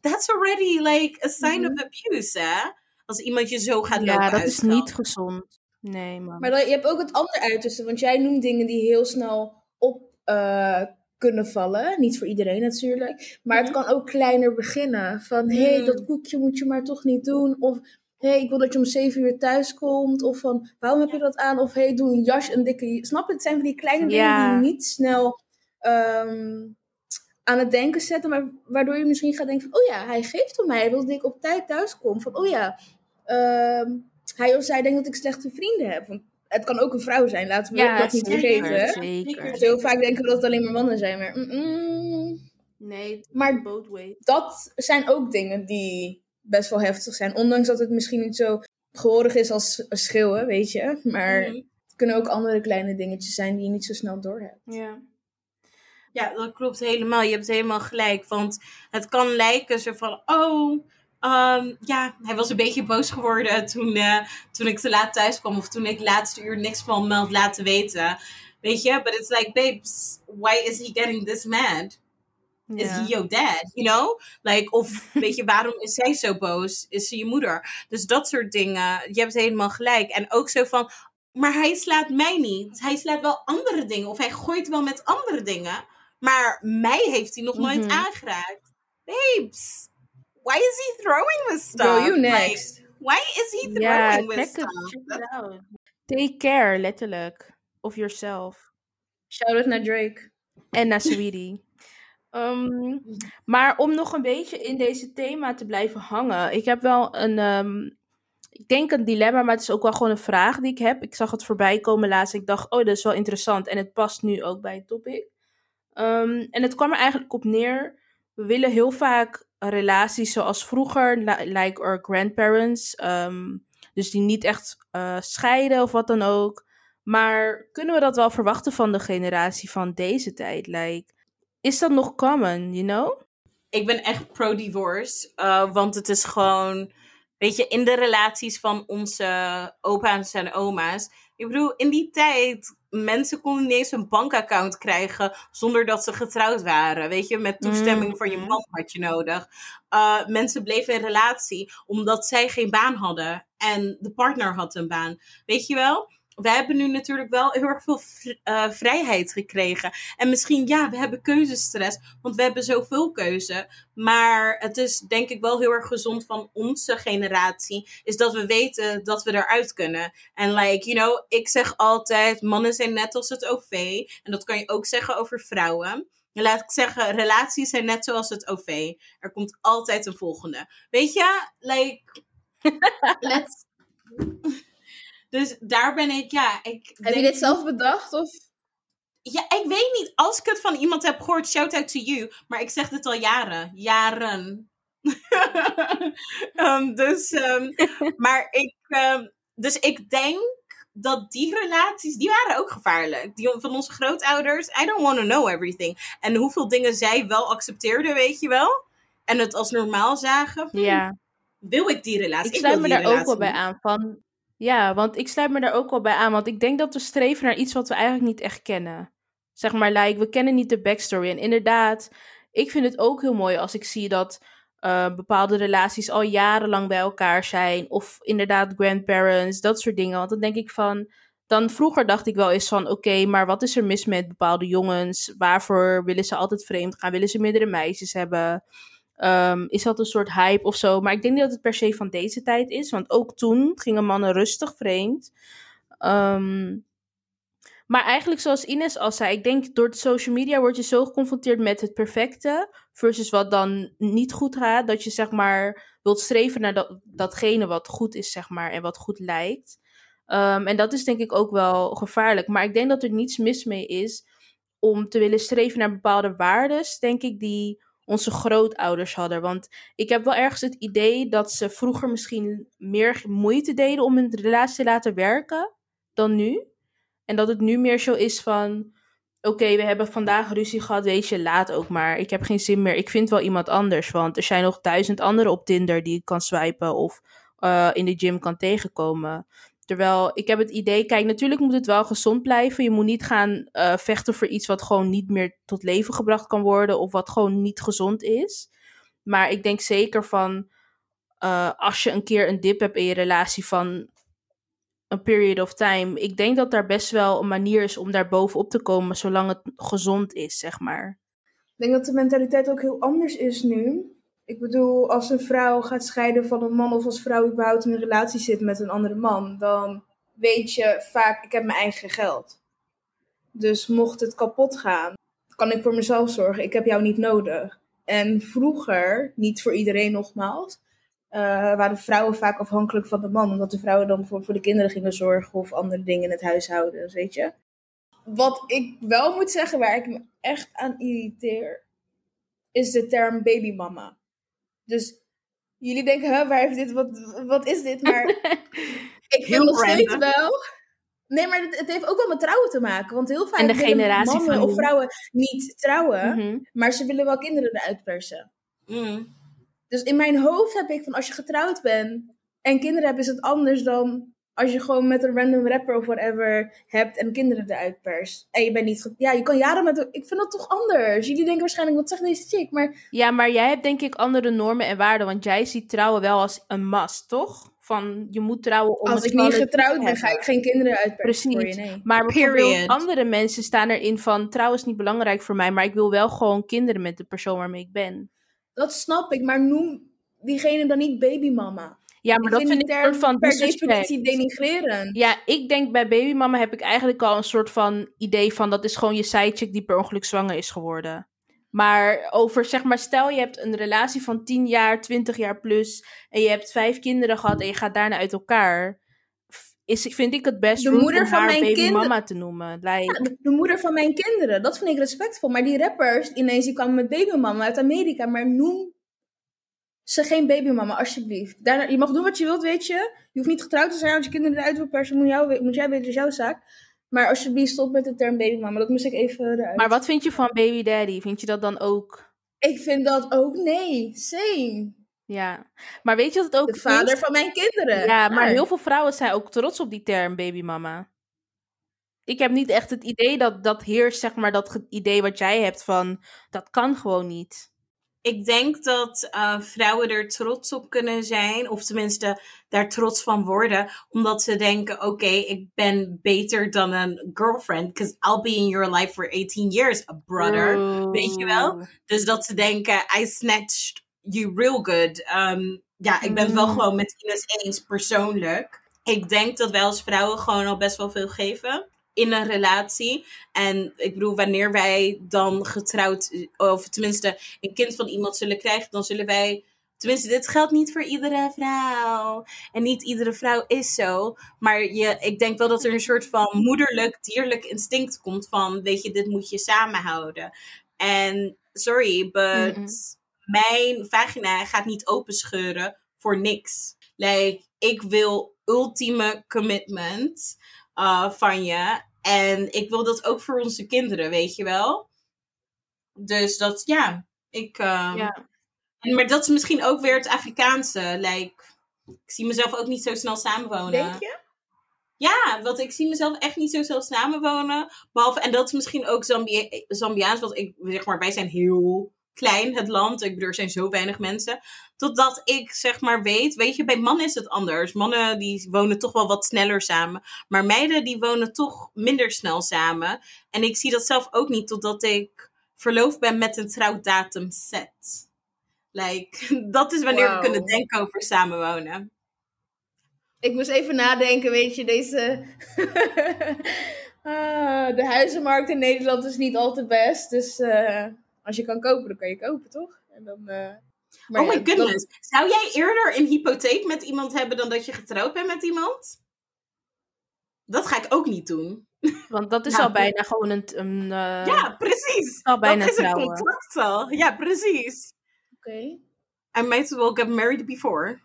That's already like a sign of abuse, hè. Als iemand je zo gaat lopen Ja, dat is niet gezond. Nee, man. Maar dan, je hebt ook het andere uiterste. Want jij noemt dingen die heel snel op eh, kunnen vallen. Niet voor iedereen natuurlijk. Maar het Mhm. kan ook kleiner beginnen. Van, hé, hey, Mm. dat koekje moet je maar toch niet doen. Of, hé, hey, ik wil dat je om zeven uur thuis komt. Of van, waarom heb je dat aan? Of, hé, hey, doe een jas, een dikke... Snap je? Het zijn van die kleine dingen Ja. die je niet snel ehm, aan het denken zetten. Maar waardoor je misschien gaat denken van, oh ja, hij geeft om mij. Hij wil dat ik op tijd thuis kom. Van, oh ja, ehm, hij of zij denkt dat ik slechte vrienden heb. Het kan ook een vrouw zijn, laten we ja, dat niet vergeten. zeker. Heel vaak denken we dat het alleen maar mannen zijn. Maar. Nee, maar both ways. dat zijn ook dingen die best wel heftig zijn. Ondanks dat het misschien niet zo gehoorig is als schreeuwen, weet je. Maar Mhm. het kunnen ook andere kleine dingetjes zijn die je niet zo snel doorhebt. Ja. Ja, dat klopt helemaal. Je hebt helemaal gelijk. Want het kan lijken zo van, oh, ehm, ja, hij was een beetje boos geworden toen, eh, toen ik te laat thuis kwam. Of toen ik laatste uur niks van me had laten weten. Weet je, but it's like, babes, why is he getting this mad? Is he your dad? You know? Like, of weet je, waarom is zij zo boos? Is ze je moeder? Dus dat soort dingen. Je hebt helemaal gelijk. En ook zo van, maar hij slaat mij niet. Hij slaat wel andere dingen. Of hij gooit wel met andere dingen. Maar mij heeft hij nog nooit Mhm. aangeraakt. Babes, why is he throwing this stuff? Girl, you Like, next. why is he throwing this stuff? it. Take care, letterlijk. Of yourself. Shout-out naar Drake. En naar Sweetie. Ehm, maar om nog een beetje in deze thema te blijven hangen. Ik heb wel een, ehm, ik denk een dilemma, maar het is ook wel gewoon een vraag die ik heb. Ik zag het voorbij komen laatst. Ik dacht, oh, dat is wel interessant. En het past nu ook bij het topic. Ehm, en het kwam er eigenlijk op neer. We willen heel vaak relaties zoals vroeger, li- like our grandparents. ehm, dus die niet echt eh, scheiden of wat dan ook. Maar kunnen we dat wel verwachten van de generatie van deze tijd? Like, is dat nog common, you know? ik ben echt pro-divorce. eh, want het is gewoon, weet je, in de relaties van onze opa's en oma's. Ik bedoel, in die tijd, mensen konden niet eens een bankaccount krijgen zonder dat ze getrouwd waren. Weet je, met toestemming van je Mhm. man had je nodig. Eh, mensen bleven in relatie omdat zij geen baan hadden en de partner had een baan. Weet je wel? Wij hebben nu natuurlijk wel heel erg veel uh, vrijheid gekregen. En misschien, ja, we hebben keuzestress, want we hebben zoveel keuze. Maar het is denk ik wel heel erg gezond van onze generatie, is dat we weten dat we eruit kunnen. En like, you know, ik zeg altijd, mannen zijn net als het OV. En dat kan je ook zeggen over vrouwen. Laat ik zeggen, relaties zijn net zoals het OV. Er komt altijd een volgende. Weet je, like, let's... Dus daar ben ik, ja. Ik heb je dit zelf bedacht? Of? Ja, ik weet niet. Als ik het van iemand heb gehoord, shout out to you. Maar ik zeg dit al jaren. Jaren. um, dus, um, maar ik, um, dus ik denk dat die relaties, die waren ook gevaarlijk. Die van onze grootouders, I don't want to know everything. En hoeveel dingen zij wel accepteerden, weet je wel? En het als normaal zagen. Ja. Wil ik die relatie? Ik sluit me daar ook wel bij aan. Van, ja, want ik sluit me daar ook wel bij aan. Want ik denk dat we streven naar iets wat we eigenlijk niet echt kennen. Zeg maar, like, we kennen niet de backstory. En inderdaad, ik vind het ook heel mooi als ik zie dat uh, bepaalde relaties al jarenlang bij elkaar zijn. Of inderdaad grandparents, dat soort dingen. Want dan denk ik van. Dan vroeger dacht ik wel eens van: oké, maar wat is er mis met bepaalde jongens? Waarvoor willen ze altijd vreemd gaan? Willen ze meerdere meisjes hebben? Um, is dat een soort hype of zo? Maar ik denk niet dat het per se van deze tijd is. Want ook toen gingen mannen rustig vreemd. Um, maar eigenlijk zoals Ines al zei, ik denk door de social media word je zo geconfronteerd met het perfecte versus wat dan niet goed gaat, dat je zeg maar wilt streven naar dat, datgene wat goed is, zeg maar, en wat goed lijkt. Um, en dat is denk ik ook wel gevaarlijk. Maar ik denk dat er niets mis mee is om te willen streven naar bepaalde waarden, denk ik, die onze grootouders hadden. Want ik heb wel ergens het idee dat ze vroeger misschien meer moeite deden om een relatie te laten werken dan nu. En dat het nu meer zo is van: oké, we hebben vandaag ruzie gehad, weet je, laat ook maar. Ik heb geen zin meer. Ik vind wel iemand anders. Want er zijn nog duizend anderen op Tinder die ik kan swipen of uh, in de gym kan tegenkomen. Terwijl ik heb het idee, kijk, natuurlijk moet het wel gezond blijven. Je moet niet gaan uh, vechten voor iets wat gewoon niet meer tot leven gebracht kan worden of wat gewoon niet gezond is. Maar ik denk zeker van, uh, als je een keer een dip hebt in je relatie van een period of time. Ik denk dat daar best wel een manier is om daar bovenop te komen, zolang het gezond is, zeg maar. Ik denk dat de mentaliteit ook heel anders is nu. Ik bedoel, als een vrouw gaat scheiden van een man of als vrouw überhaupt in een relatie zit met een andere man, dan weet je vaak, ik heb mijn eigen geld. Dus mocht het kapot gaan, kan ik voor mezelf zorgen. Ik heb jou niet nodig. En vroeger, niet voor iedereen nogmaals, uh, waren vrouwen vaak afhankelijk van de man. Omdat de vrouwen dan voor, voor de kinderen gingen zorgen of andere dingen in het huishouden, dus weet je. Wat ik wel moet zeggen, waar ik me echt aan irriteer, is de term babymama. Dus jullie denken, huh, waar heeft dit, wat, wat is dit? Maar ik vind nog steeds wel... Nee, maar het, het, heeft ook wel met trouwen te maken. Want heel vaak en de generatie mannen van of vrouwen niet trouwen, mm -hmm. maar ze willen wel kinderen eruit persen. Mm. Dus in mijn hoofd heb ik van als je getrouwd bent en kinderen hebt, is het anders dan als je gewoon met een random rapper of whatever hebt en kinderen eruit perst. En je bent niet. Ja, je kan jaren met. Ik vind dat toch anders. Jullie denken waarschijnlijk, wat zegt deze chick? Maar. Ja, maar jij hebt denk ik andere normen en waarden. Want jij ziet trouwen wel als een must, toch? Van je moet trouwen om. Als ik niet getrouwd ben, ga ik geen kinderen uitpersen. Precies. Voor je, nee. Maar bijvoorbeeld andere mensen staan erin van. Trouwen is niet belangrijk voor mij, maar ik wil wel gewoon kinderen met de persoon waarmee ik ben. Dat snap ik, maar noem diegene dan niet babymama. Ja, maar ik dat vind ik een soort van per definitie denigreren. Ja, ik denk bij babymama heb ik eigenlijk al een soort van idee van dat is gewoon je sidechick die per ongeluk zwanger is geworden. Maar over, zeg maar, stel je hebt een relatie van 10 jaar, 20 jaar plus en je hebt vijf kinderen gehad en je gaat daarna uit elkaar. Is, vind ik het best De moeder om van haar mijn babymama kinderen- te noemen. Like, Ja, de, de moeder van mijn kinderen, dat vind ik respectvol. Maar die rappers, ineens, die kwamen met babymama uit Amerika. Maar noem ze geen babymama, alsjeblieft. Daarna, je mag doen wat je wilt, weet je. Je hoeft niet getrouwd te zijn als je kinderen eruit wil persen. Moet, jou, moet jij weten, dat is jouw zaak. Maar alsjeblieft, stop met de term babymama. Dat moest ik even eruit. maar wat vind je van baby daddy? Vind je dat dan ook? Ik vind dat ook, nee, same. Ja. Maar weet je wat het ook De vader is? van mijn kinderen. Ja, maar heel veel vrouwen zijn ook trots op die term babymama. Ik heb niet echt het idee dat dat heerst, zeg maar, dat idee wat jij hebt van dat kan gewoon niet. Ik denk dat uh, vrouwen er trots op kunnen zijn, of tenminste daar trots van worden, omdat ze denken: oké, okay, ik ben beter dan een girlfriend, because I'll be in your life for 18 years, a brother. Weet je wel? Dus dat ze denken: I snatched you real good. Um, ja, ik ben het wel mm. gewoon met Ines eens persoonlijk. Ik denk dat wij als vrouwen gewoon al best wel veel geven in een relatie. En ik bedoel, wanneer wij dan getrouwd, of tenminste een kind van iemand zullen krijgen, dan zullen wij. Tenminste, dit geldt niet voor iedere vrouw. En niet iedere vrouw is zo. Maar je, ik denk wel dat er een soort van moederlijk, dierlijk instinct komt van, weet je, dit moet je samenhouden. En sorry, but mijn vagina gaat niet openscheuren voor niks. Like, ik wil ultieme commitment uh, van je. En ik wil dat ook voor onze kinderen, weet je wel. Dus dat, ja, ik. Uh, ja. Maar dat is misschien ook weer het Afrikaanse. Like, ik zie mezelf ook niet zo snel samenwonen. Denk je? Ja, want ik zie mezelf echt niet zo snel samenwonen. Behalve, en dat is misschien ook Zambi Zambiaans, want ik zeg maar, wij zijn heel klein, het land. Ik bedoel, er zijn zo weinig mensen. Totdat ik zeg maar weet, weet je, bij mannen is het anders. Mannen die wonen toch wel wat sneller samen. Maar meiden die wonen toch minder snel samen. En ik zie dat zelf ook niet totdat ik verloofd ben met een trouwdatum set. Like, dat is wanneer we kunnen denken over samenwonen. Ik moest even nadenken, weet je, deze... ah, de huizenmarkt in Nederland is niet altijd best, dus... Uh als je kan kopen, dan kan je kopen, toch? En dan, uh, oh my goodness. Zou jij eerder een hypotheek met iemand hebben dan dat je getrouwd bent met iemand? Dat ga ik ook niet doen. Want dat is nou, al bijna gewoon een... een uh, ja, precies. Al bijna dat is trouwen. een contract al. Ja, precies. Oké. Okay. I might as well get married before.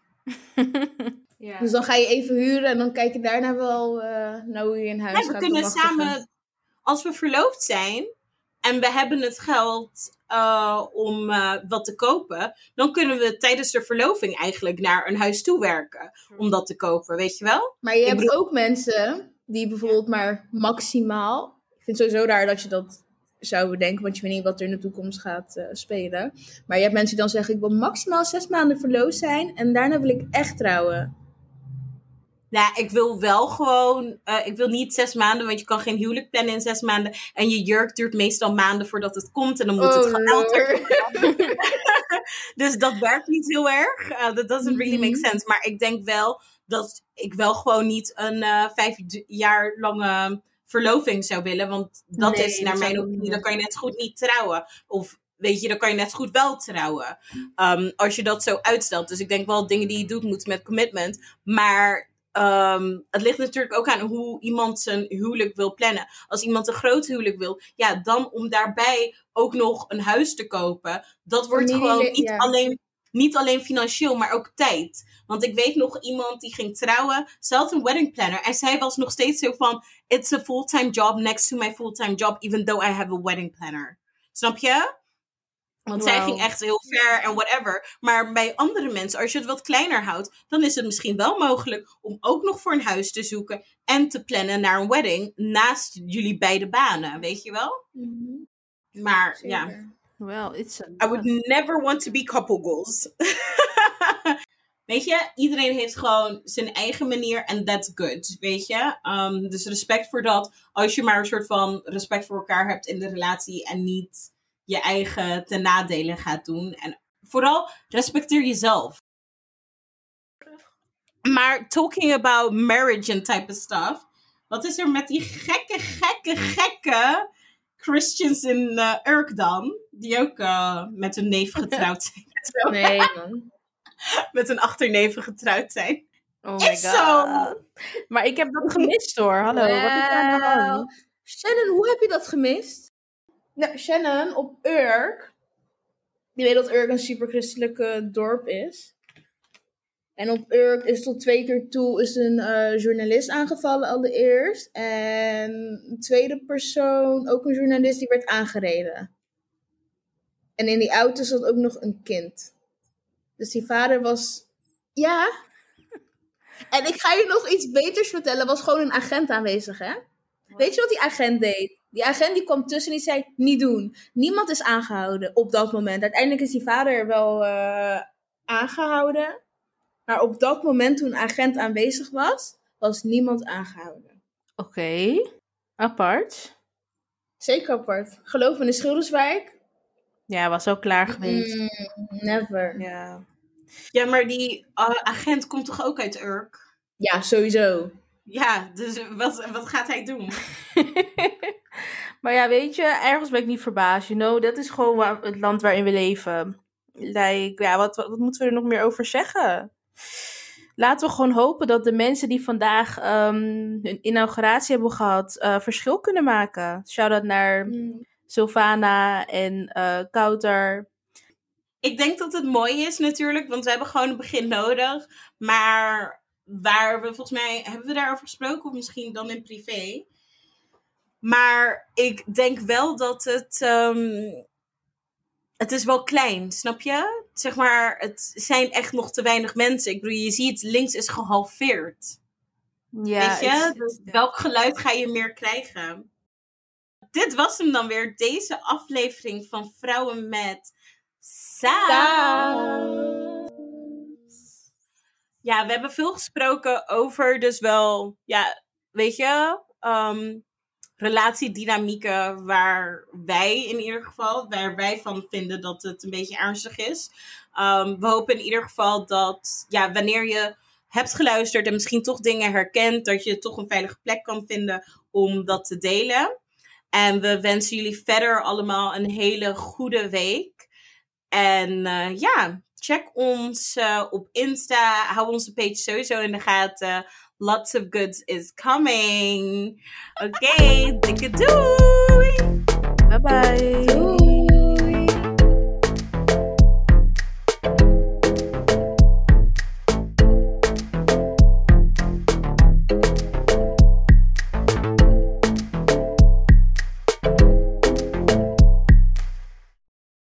ja. Dus dan ga je even huren en dan kijk je daarna wel uh, naar hoe je in huis ja, gaat. We kunnen samen, als we verloofd zijn, en we hebben het geld uh, om uh, wat te kopen, dan kunnen we tijdens de verloving eigenlijk naar een huis toe werken om dat te kopen, weet je wel? Maar je hebt ook mensen die bijvoorbeeld maar maximaal. Ik vind het sowieso raar dat je dat zou bedenken, want je weet niet wat er in de toekomst gaat uh, spelen. Maar je hebt mensen die dan zeggen: Ik wil maximaal zes maanden verloofd zijn en daarna wil ik echt trouwen. Nou, ik wil wel gewoon. Uh, ik wil niet zes maanden, want je kan geen huwelijk plannen in zes maanden. En je jurk duurt meestal maanden voordat het komt. En dan moet het oh, gehaald dus dat werkt niet heel erg. Uh, that doesn't really make mhm. sense. Maar ik denk wel dat ik wel gewoon niet een uh, vijf jaar lange verloving zou willen. Want dat is naar mijn opinie, dan kan je net goed niet trouwen. Of weet je, dan kan je net goed wel trouwen. Um, als je dat zo uitstelt. Dus ik denk wel, dingen die je doet, moeten met commitment. Maar Um, het ligt natuurlijk ook aan hoe iemand zijn huwelijk wil plannen. Als iemand een groot huwelijk wil, ja, dan om daarbij ook nog een huis te kopen. Dat wordt gewoon niet, alleen, niet alleen financieel, maar ook tijd. Want ik weet nog iemand die ging trouwen, zelf een wedding planner. En zij was nog steeds zo van: It's a fulltime job next to my fulltime job, even though I have a wedding planner. Snap je? Want zij ging echt heel ver en whatever. Maar bij andere mensen, als je het wat kleiner houdt, dan is het misschien wel mogelijk om ook nog voor een huis te zoeken en te plannen naar een wedding naast jullie beide banen, weet je wel? Mm Maar ja. Well, it's a I would never want to be couple goals. weet je, iedereen heeft gewoon zijn eigen manier en that's good, weet je? Um, dus respect voor dat. Als je maar een soort van respect voor elkaar hebt in de relatie en niet je eigen ten nadele gaat doen. En vooral respecteer jezelf. Maar talking about marriage and type of stuff. Wat is er met die gekke, gekke, gekke Christians in uh, Urk dan? Die ook uh, met hun neef getrouwd zijn. nee, man. met hun achterneven getrouwd zijn. Oh my god. Maar ik heb dat gemist hoor. Hallo, wat is aan de hand? Shannon, hoe heb je dat gemist? Nou, Shannon op Urk. Die weet dat Urk een super christelijke dorp is. En op Urk is tot twee keer toe is een uh, journalist aangevallen allereerst. En een tweede persoon, ook een journalist, die werd aangereden. En in die auto zat ook nog een kind. Dus die vader was... Ja. En ik ga je nog iets beters vertellen. was gewoon een agent aanwezig, hè? Weet je wat die agent deed? Die agent die kwam tussen en die zei, niet doen. Niemand is aangehouden op dat moment. Uiteindelijk is die vader wel uh, aangehouden. Maar op dat moment toen agent aanwezig was, was niemand aangehouden. Oké, apart. Zeker apart. Geloof me, in de Schilderswijk. Ja, was ook klaar geweest. Mm, never. Ja. Ja, maar die uh, agent komt toch ook uit Urk? Ja, sowieso. Ja, dus wat, wat gaat hij doen? maar ja, weet je, ergens ben ik niet verbaasd. You know, dat is gewoon waar, het land waarin we leven. Like, ja, wat, wat, wat, moeten we er nog meer over zeggen? Laten we gewoon hopen dat de mensen die vandaag um, hun inauguratie hebben gehad, uh, verschil kunnen maken. Shout-out naar mm. Sylvana en uh, Kouter. Ik denk dat het mooi is natuurlijk, want we hebben gewoon een begin nodig. Maar waar we volgens mij, hebben we daarover gesproken of misschien dan in privé? Maar ik denk wel dat het. Um, het is wel klein, snap je? Zeg maar, het zijn echt nog te weinig mensen. Ik bedoel, je ziet, links is gehalveerd. Ja, Weet je? Dus welk geluid ga je meer krijgen? Dit was hem dan weer, deze aflevering van Vrouwen met Saus. Ja, we hebben veel gesproken over dus wel, ja, weet je, um, relatiedynamieken waar wij in ieder geval, waar wij van vinden dat het een beetje ernstig is. Um, we hopen in ieder geval dat, ja, wanneer je hebt geluisterd en misschien toch dingen herkent, dat je toch een veilige plek kan vinden om dat te delen. En we wensen jullie verder allemaal een hele goede week. En uh, ja, check ons uh, op Insta. Hou onze page sowieso in de gaten. Lots of goods is coming. Oké, okay, dikke doei! Bye bye! Doei.